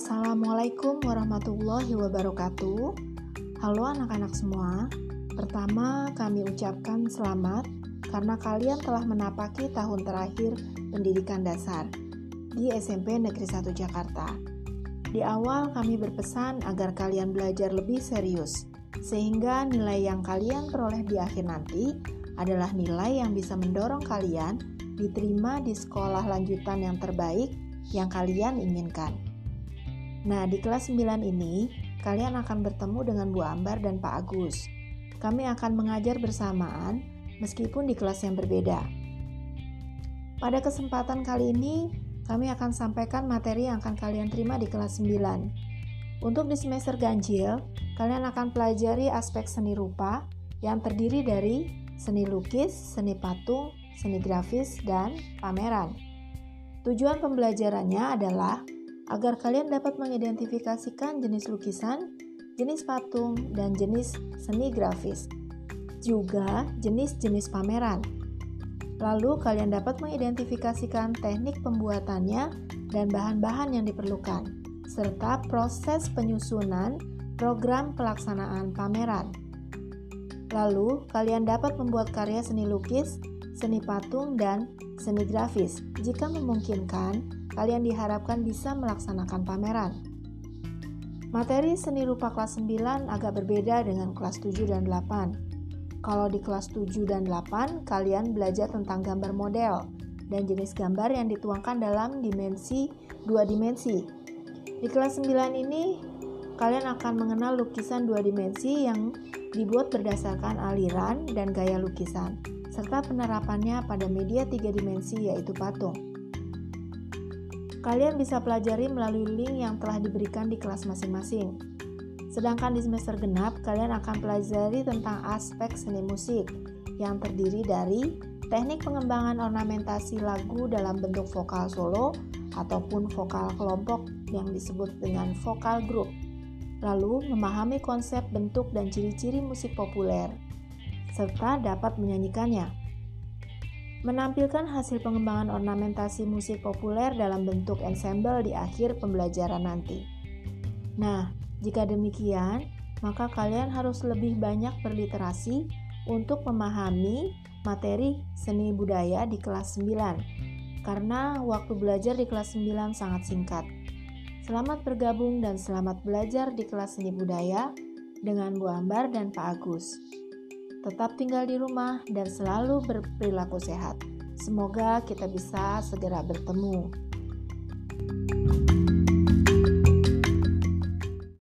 Assalamualaikum warahmatullahi wabarakatuh. Halo anak-anak semua. Pertama, kami ucapkan selamat karena kalian telah menapaki tahun terakhir pendidikan dasar di SMP Negeri 1 Jakarta. Di awal kami berpesan agar kalian belajar lebih serius sehingga nilai yang kalian peroleh di akhir nanti adalah nilai yang bisa mendorong kalian diterima di sekolah lanjutan yang terbaik yang kalian inginkan. Nah, di kelas 9 ini, kalian akan bertemu dengan Bu Ambar dan Pak Agus. Kami akan mengajar bersamaan meskipun di kelas yang berbeda. Pada kesempatan kali ini, kami akan sampaikan materi yang akan kalian terima di kelas 9. Untuk di semester ganjil, kalian akan pelajari aspek seni rupa yang terdiri dari seni lukis, seni patung, seni grafis, dan pameran. Tujuan pembelajarannya adalah agar kalian dapat mengidentifikasikan jenis lukisan, jenis patung, dan jenis seni grafis, juga jenis-jenis pameran. Lalu, kalian dapat mengidentifikasikan teknik pembuatannya dan bahan-bahan yang diperlukan, serta proses penyusunan program pelaksanaan pameran. Lalu, kalian dapat membuat karya seni lukis, seni patung, dan seni grafis. Jika memungkinkan, kalian diharapkan bisa melaksanakan pameran. Materi seni rupa kelas 9 agak berbeda dengan kelas 7 dan 8. Kalau di kelas 7 dan 8, kalian belajar tentang gambar model dan jenis gambar yang dituangkan dalam dimensi dua dimensi. Di kelas 9 ini, kalian akan mengenal lukisan dua dimensi yang dibuat berdasarkan aliran dan gaya lukisan, serta penerapannya pada media tiga dimensi yaitu patung. Kalian bisa pelajari melalui link yang telah diberikan di kelas masing-masing. Sedangkan di semester genap, kalian akan pelajari tentang aspek seni musik yang terdiri dari teknik pengembangan ornamentasi lagu dalam bentuk vokal solo ataupun vokal kelompok yang disebut dengan vokal group. Lalu, memahami konsep bentuk dan ciri-ciri musik populer serta dapat menyanyikannya menampilkan hasil pengembangan ornamentasi musik populer dalam bentuk ensemble di akhir pembelajaran nanti. Nah, jika demikian, maka kalian harus lebih banyak berliterasi untuk memahami materi seni budaya di kelas 9 karena waktu belajar di kelas 9 sangat singkat. Selamat bergabung dan selamat belajar di kelas seni budaya dengan Bu Ambar dan Pak Agus tetap tinggal di rumah, dan selalu berperilaku sehat. Semoga kita bisa segera bertemu. thank you